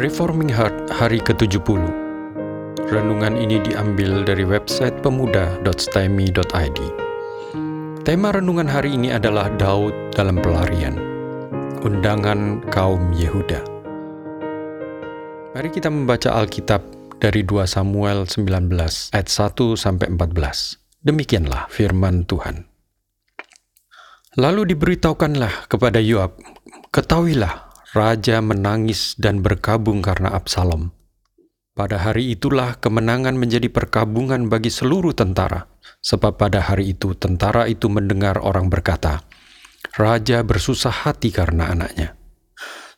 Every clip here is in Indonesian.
Reforming Heart hari ke-70 Renungan ini diambil dari website pemuda.stemi.id Tema renungan hari ini adalah Daud dalam pelarian. Undangan kaum Yehuda. Mari kita membaca Alkitab dari 2 Samuel 19 ayat 1 sampai 14 Demikianlah firman Tuhan. Lalu diberitahukanlah kepada Yoab, ketahuilah raja menangis dan berkabung karena Absalom. Pada hari itulah kemenangan menjadi perkabungan bagi seluruh tentara, sebab pada hari itu tentara itu mendengar orang berkata, "Raja bersusah hati karena anaknya."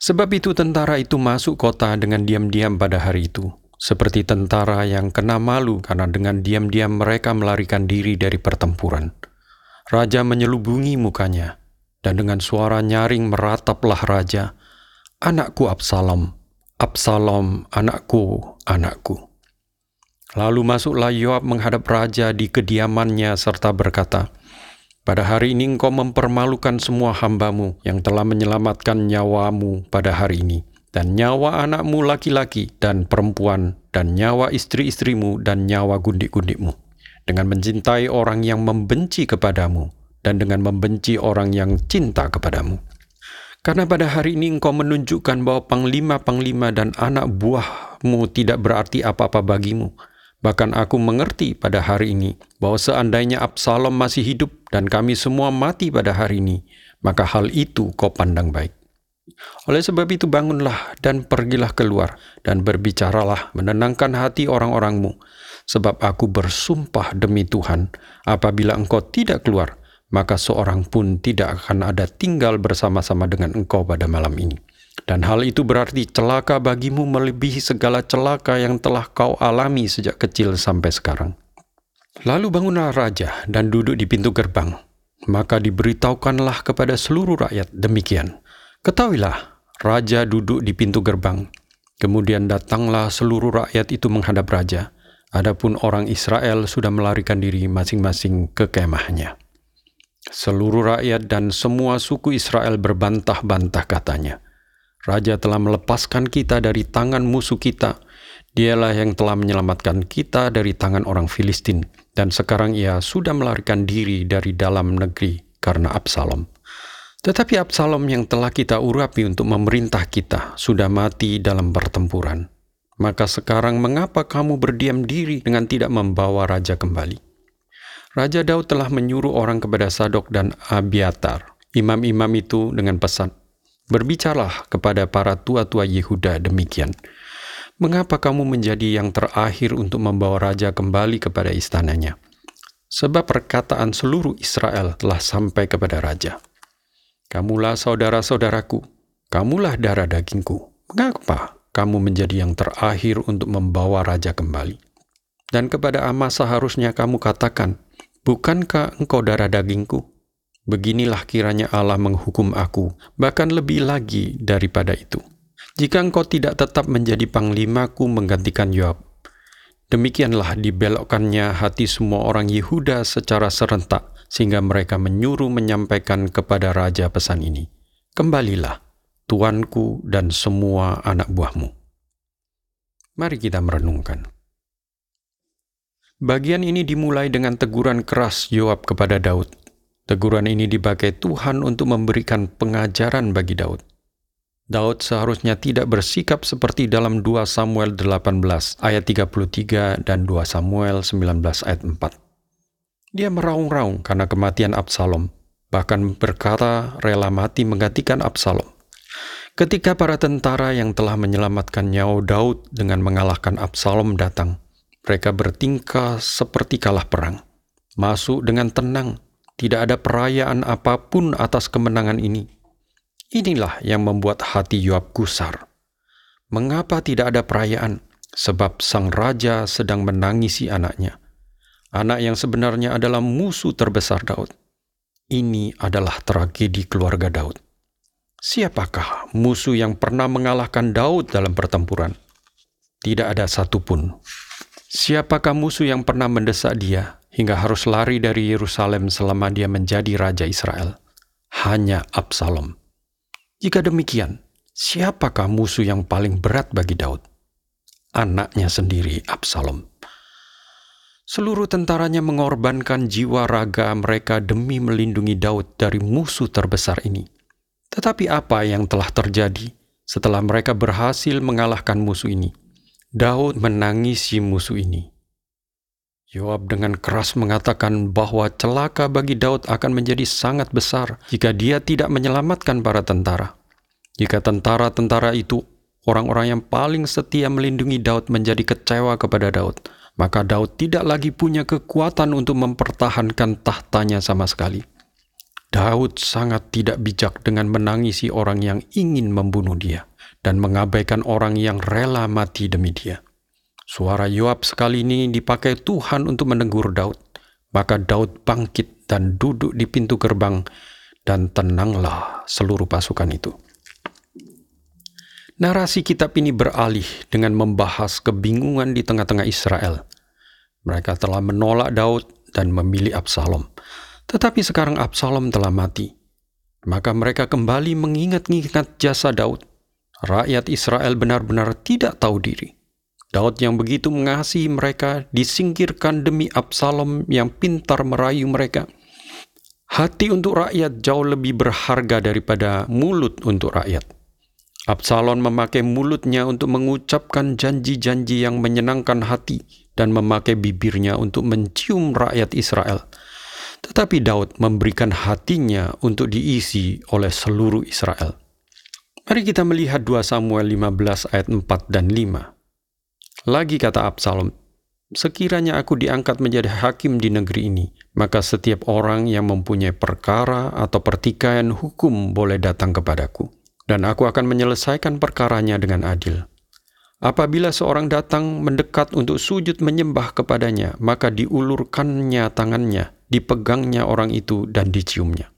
Sebab itu tentara itu masuk kota dengan diam-diam pada hari itu, seperti tentara yang kena malu karena dengan diam-diam mereka melarikan diri dari pertempuran. Raja menyelubungi mukanya, dan dengan suara nyaring merataplah raja, Anakku Absalom, Absalom, anakku, anakku. Lalu masuklah Yoab menghadap raja di kediamannya serta berkata, Pada hari ini engkau mempermalukan semua hambamu yang telah menyelamatkan nyawamu pada hari ini, dan nyawa anakmu laki-laki dan perempuan, dan nyawa istri-istrimu dan nyawa gundik-gundikmu dengan mencintai orang yang membenci kepadamu dan dengan membenci orang yang cinta kepadamu. Karena pada hari ini engkau menunjukkan bahwa panglima-panglima dan anak buahmu tidak berarti apa-apa bagimu. Bahkan aku mengerti pada hari ini bahwa seandainya Absalom masih hidup dan kami semua mati pada hari ini, maka hal itu kau pandang baik. Oleh sebab itu bangunlah dan pergilah keluar dan berbicaralah menenangkan hati orang-orangmu, sebab aku bersumpah demi Tuhan, apabila engkau tidak keluar, maka seorang pun tidak akan ada tinggal bersama-sama dengan engkau pada malam ini. Dan hal itu berarti celaka bagimu melebihi segala celaka yang telah kau alami sejak kecil sampai sekarang. Lalu bangunlah raja dan duduk di pintu gerbang. Maka diberitahukanlah kepada seluruh rakyat demikian. Ketahuilah, raja duduk di pintu gerbang. Kemudian datanglah seluruh rakyat itu menghadap raja. Adapun orang Israel sudah melarikan diri masing-masing ke kemahnya. Seluruh rakyat dan semua suku Israel berbantah-bantah katanya. Raja telah melepaskan kita dari tangan musuh kita. Dialah yang telah menyelamatkan kita dari tangan orang Filistin. Dan sekarang ia sudah melarikan diri dari dalam negeri karena Absalom. Tetapi Absalom yang telah kita urapi untuk memerintah kita sudah mati dalam pertempuran. Maka sekarang mengapa kamu berdiam diri dengan tidak membawa raja kembali?' Raja Daud telah menyuruh orang kepada Sadok dan Abiatar, imam-imam itu dengan pesan, Berbicaralah kepada para tua-tua Yehuda demikian, Mengapa kamu menjadi yang terakhir untuk membawa raja kembali kepada istananya? Sebab perkataan seluruh Israel telah sampai kepada raja. Kamulah saudara-saudaraku, kamulah darah dagingku. Mengapa kamu menjadi yang terakhir untuk membawa raja kembali? Dan kepada Amasa seharusnya kamu katakan, Bukankah engkau darah dagingku? Beginilah kiranya Allah menghukum aku, bahkan lebih lagi daripada itu. Jika engkau tidak tetap menjadi panglimaku menggantikan Yoab, demikianlah dibelokkannya hati semua orang Yehuda secara serentak, sehingga mereka menyuruh menyampaikan kepada raja pesan ini. Kembalilah, tuanku dan semua anak buahmu. Mari kita merenungkan. Bagian ini dimulai dengan teguran keras Yoab kepada Daud. Teguran ini dipakai Tuhan untuk memberikan pengajaran bagi Daud. Daud seharusnya tidak bersikap seperti dalam 2 Samuel 18 ayat 33 dan 2 Samuel 19 ayat 4. Dia meraung-raung karena kematian Absalom, bahkan berkata rela mati menggantikan Absalom. Ketika para tentara yang telah menyelamatkan nyawa Daud dengan mengalahkan Absalom datang, mereka bertingkah seperti kalah perang, masuk dengan tenang, tidak ada perayaan apa pun atas kemenangan ini. Inilah yang membuat hati Yoab gusar. Mengapa tidak ada perayaan? Sebab sang raja sedang menangisi anaknya. Anak yang sebenarnya adalah musuh terbesar Daud. Ini adalah tragedi keluarga Daud. Siapakah musuh yang pernah mengalahkan Daud dalam pertempuran? Tidak ada satupun. Siapakah musuh yang pernah mendesak dia hingga harus lari dari Yerusalem selama dia menjadi raja Israel? Hanya Absalom. Jika demikian, siapakah musuh yang paling berat bagi Daud? Anaknya sendiri, Absalom. Seluruh tentaranya mengorbankan jiwa raga mereka demi melindungi Daud dari musuh terbesar ini. Tetapi apa yang telah terjadi setelah mereka berhasil mengalahkan musuh ini? Daud menangisi musuh ini. Yoab dengan keras mengatakan bahwa celaka bagi Daud akan menjadi sangat besar jika dia tidak menyelamatkan para tentara. Jika tentara-tentara itu orang-orang yang paling setia melindungi Daud menjadi kecewa kepada Daud, maka Daud tidak lagi punya kekuatan untuk mempertahankan tahtanya sama sekali. Daud sangat tidak bijak dengan menangisi orang yang ingin membunuh dia dan mengabaikan orang yang rela mati demi dia. Suara Yoab sekali ini dipakai Tuhan untuk menegur Daud. Maka Daud bangkit dan duduk di pintu gerbang dan tenanglah seluruh pasukan itu. Narasi kitab ini beralih dengan membahas kebingungan di tengah-tengah Israel. Mereka telah menolak Daud dan memilih Absalom. Tetapi sekarang Absalom telah mati. Maka mereka kembali mengingat-ingat jasa Daud. Rakyat Israel benar-benar tidak tahu diri Daud yang begitu mengasihi mereka disingkirkan demi Absalom yang pintar merayu mereka. Hati untuk rakyat jauh lebih berharga daripada mulut untuk rakyat. Absalom memakai mulutnya untuk mengucapkan janji-janji yang menyenangkan hati dan memakai bibirnya untuk mencium rakyat Israel. Tetapi Daud memberikan hatinya untuk diisi oleh seluruh Israel. Mari kita melihat 2 Samuel 15 ayat 4 dan 5. Lagi kata Absalom, sekiranya aku diangkat menjadi hakim di negeri ini, maka setiap orang yang mempunyai perkara atau pertikaian hukum boleh datang kepadaku, dan aku akan menyelesaikan perkaranya dengan adil. Apabila seorang datang mendekat untuk sujud menyembah kepadanya, maka diulurkannya tangannya, dipegangnya orang itu, dan diciumnya.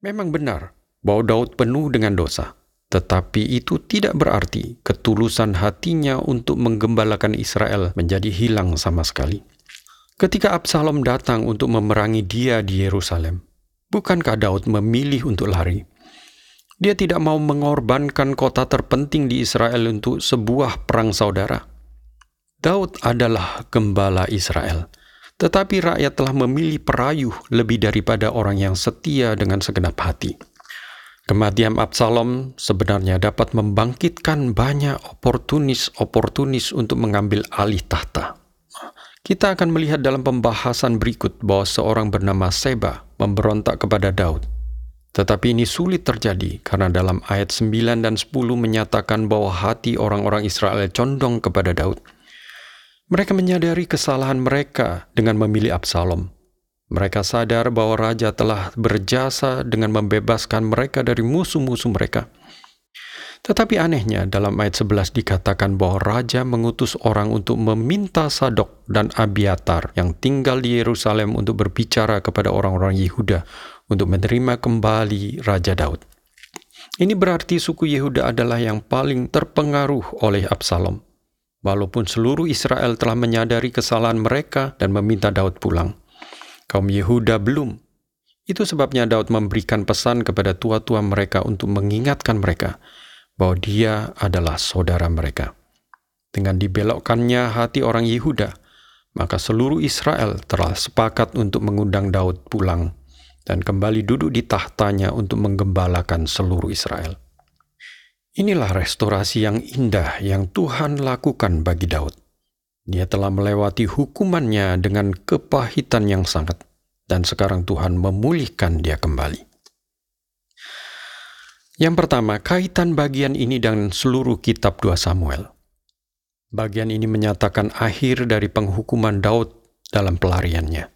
Memang benar bahwa Daud penuh dengan dosa, tetapi itu tidak berarti ketulusan hatinya untuk menggembalakan Israel menjadi hilang sama sekali. Ketika Absalom datang untuk memerangi dia di Yerusalem, bukankah Daud memilih untuk lari? Dia tidak mau mengorbankan kota terpenting di Israel untuk sebuah perang saudara. Daud adalah gembala Israel, tetapi rakyat telah memilih perayuh lebih daripada orang yang setia dengan segenap hati. Kematian Absalom sebenarnya dapat membangkitkan banyak oportunis-oportunis untuk mengambil alih tahta. Kita akan melihat dalam pembahasan berikut bahwa seorang bernama Seba memberontak kepada Daud. Tetapi ini sulit terjadi karena dalam ayat 9 dan 10 menyatakan bahwa hati orang-orang Israel condong kepada Daud. Mereka menyadari kesalahan mereka dengan memilih Absalom. Mereka sadar bahwa raja telah berjasa dengan membebaskan mereka dari musuh-musuh mereka. Tetapi anehnya dalam ayat 11 dikatakan bahwa raja mengutus orang untuk meminta Sadok dan Abiatar yang tinggal di Yerusalem untuk berbicara kepada orang-orang Yehuda untuk menerima kembali Raja Daud. Ini berarti suku Yehuda adalah yang paling terpengaruh oleh Absalom. Walaupun seluruh Israel telah menyadari kesalahan mereka dan meminta Daud pulang kaum Yehuda belum. Itu sebabnya Daud memberikan pesan kepada tua-tua mereka untuk mengingatkan mereka bahwa dia adalah saudara mereka. Dengan dibelokkannya hati orang Yehuda, maka seluruh Israel telah sepakat untuk mengundang Daud pulang dan kembali duduk di tahtanya untuk menggembalakan seluruh Israel. Inilah restorasi yang indah yang Tuhan lakukan bagi Daud. Dia telah melewati hukumannya dengan kepahitan yang sangat, dan sekarang Tuhan memulihkan dia kembali. Yang pertama, kaitan bagian ini dengan seluruh kitab 2 Samuel. Bagian ini menyatakan akhir dari penghukuman Daud dalam pelariannya.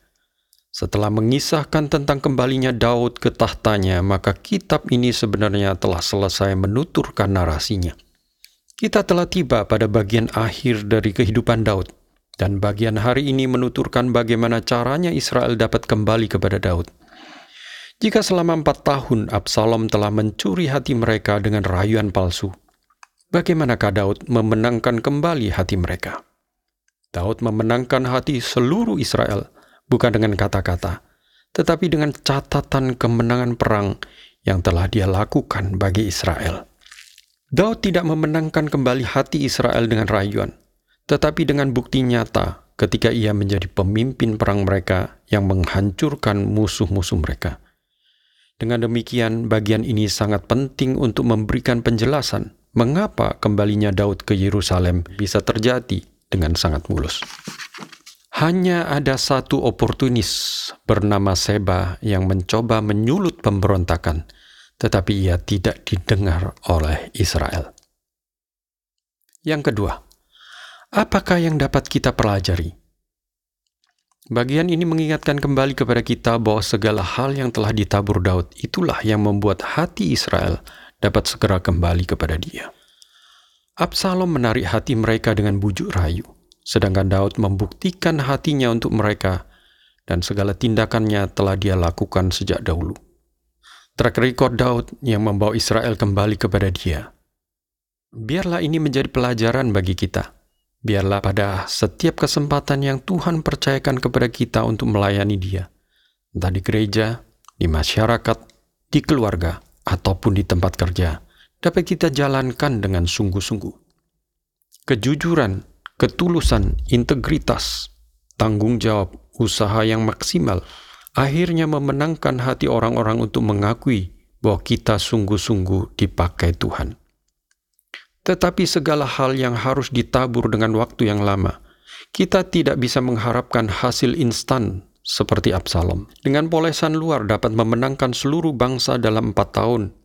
Setelah mengisahkan tentang kembalinya Daud ke tahtanya, maka kitab ini sebenarnya telah selesai menuturkan narasinya. Kita telah tiba pada bagian akhir dari kehidupan Daud, dan bagian hari ini menuturkan bagaimana caranya Israel dapat kembali kepada Daud. Jika selama empat tahun Absalom telah mencuri hati mereka dengan rayuan palsu, bagaimanakah Daud memenangkan kembali hati mereka? Daud memenangkan hati seluruh Israel, bukan dengan kata-kata, tetapi dengan catatan kemenangan perang yang telah dia lakukan bagi Israel. Daud tidak memenangkan kembali hati Israel dengan rayuan, tetapi dengan bukti nyata ketika ia menjadi pemimpin perang mereka yang menghancurkan musuh-musuh mereka. Dengan demikian, bagian ini sangat penting untuk memberikan penjelasan mengapa kembalinya Daud ke Yerusalem bisa terjadi dengan sangat mulus. Hanya ada satu oportunis bernama Seba yang mencoba menyulut pemberontakan, tetapi ia tidak didengar oleh Israel. Yang kedua, apakah yang dapat kita pelajari? Bagian ini mengingatkan kembali kepada kita bahwa segala hal yang telah ditabur Daud itulah yang membuat hati Israel dapat segera kembali kepada dia. Absalom menarik hati mereka dengan bujuk rayu, sedangkan Daud membuktikan hatinya untuk mereka dan segala tindakannya telah dia lakukan sejak dahulu track record Daud yang membawa Israel kembali kepada dia. Biarlah ini menjadi pelajaran bagi kita. Biarlah pada setiap kesempatan yang Tuhan percayakan kepada kita untuk melayani dia, entah di gereja, di masyarakat, di keluarga, ataupun di tempat kerja, dapat kita jalankan dengan sungguh-sungguh. Kejujuran, ketulusan, integritas, tanggung jawab, usaha yang maksimal, akhirnya memenangkan hati orang-orang untuk mengakui bahwa kita sungguh-sungguh dipakai Tuhan. Tetapi segala hal yang harus ditabur dengan waktu yang lama, kita tidak bisa mengharapkan hasil instan seperti Absalom. Dengan polesan luar dapat memenangkan seluruh bangsa dalam empat tahun.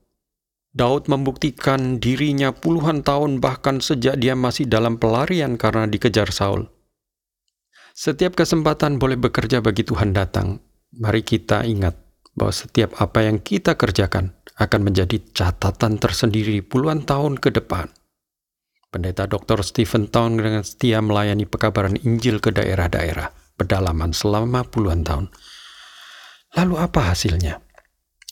Daud membuktikan dirinya puluhan tahun bahkan sejak dia masih dalam pelarian karena dikejar Saul. Setiap kesempatan boleh bekerja bagi Tuhan datang, mari kita ingat bahwa setiap apa yang kita kerjakan akan menjadi catatan tersendiri puluhan tahun ke depan. Pendeta Dr. Stephen Town dengan setia melayani pekabaran Injil ke daerah-daerah pedalaman selama puluhan tahun. Lalu apa hasilnya?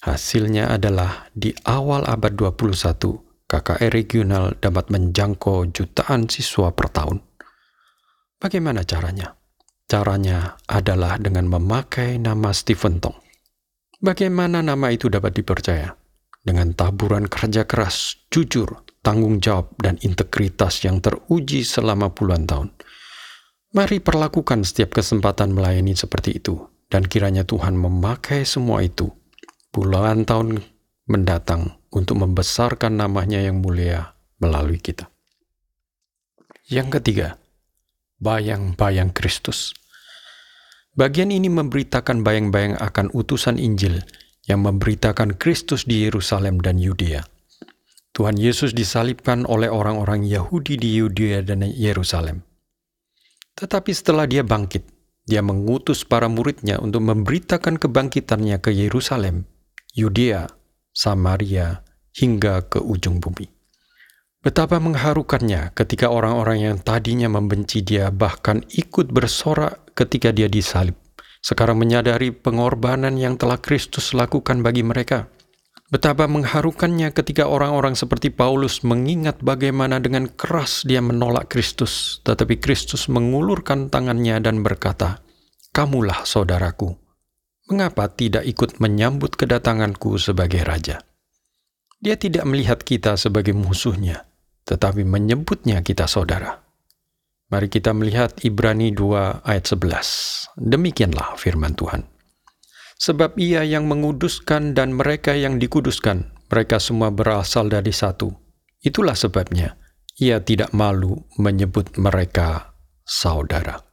Hasilnya adalah di awal abad 21, KKR regional dapat menjangkau jutaan siswa per tahun. Bagaimana caranya? Caranya adalah dengan memakai nama Stephen Tong. Bagaimana nama itu dapat dipercaya? Dengan taburan kerja keras, jujur, tanggung jawab, dan integritas yang teruji selama puluhan tahun. Mari perlakukan setiap kesempatan melayani seperti itu, dan kiranya Tuhan memakai semua itu puluhan tahun mendatang untuk membesarkan namanya yang mulia melalui kita. Yang ketiga, bayang-bayang Kristus. Bagian ini memberitakan bayang-bayang akan utusan Injil yang memberitakan Kristus di Yerusalem dan Yudea. Tuhan Yesus disalibkan oleh orang-orang Yahudi di Yudea dan Yerusalem. Tetapi setelah dia bangkit, dia mengutus para muridnya untuk memberitakan kebangkitannya ke Yerusalem, Yudea, Samaria, hingga ke ujung bumi. Betapa mengharukannya ketika orang-orang yang tadinya membenci dia bahkan ikut bersorak ketika dia disalib. Sekarang menyadari pengorbanan yang telah Kristus lakukan bagi mereka. Betapa mengharukannya ketika orang-orang seperti Paulus mengingat bagaimana dengan keras dia menolak Kristus, tetapi Kristus mengulurkan tangannya dan berkata, "Kamulah saudaraku. Mengapa tidak ikut menyambut kedatanganku sebagai raja?" Dia tidak melihat kita sebagai musuhnya, tetapi menyebutnya kita saudara. Mari kita melihat Ibrani 2 ayat 11. Demikianlah firman Tuhan. Sebab ia yang menguduskan dan mereka yang dikuduskan, mereka semua berasal dari satu. Itulah sebabnya ia tidak malu menyebut mereka saudara.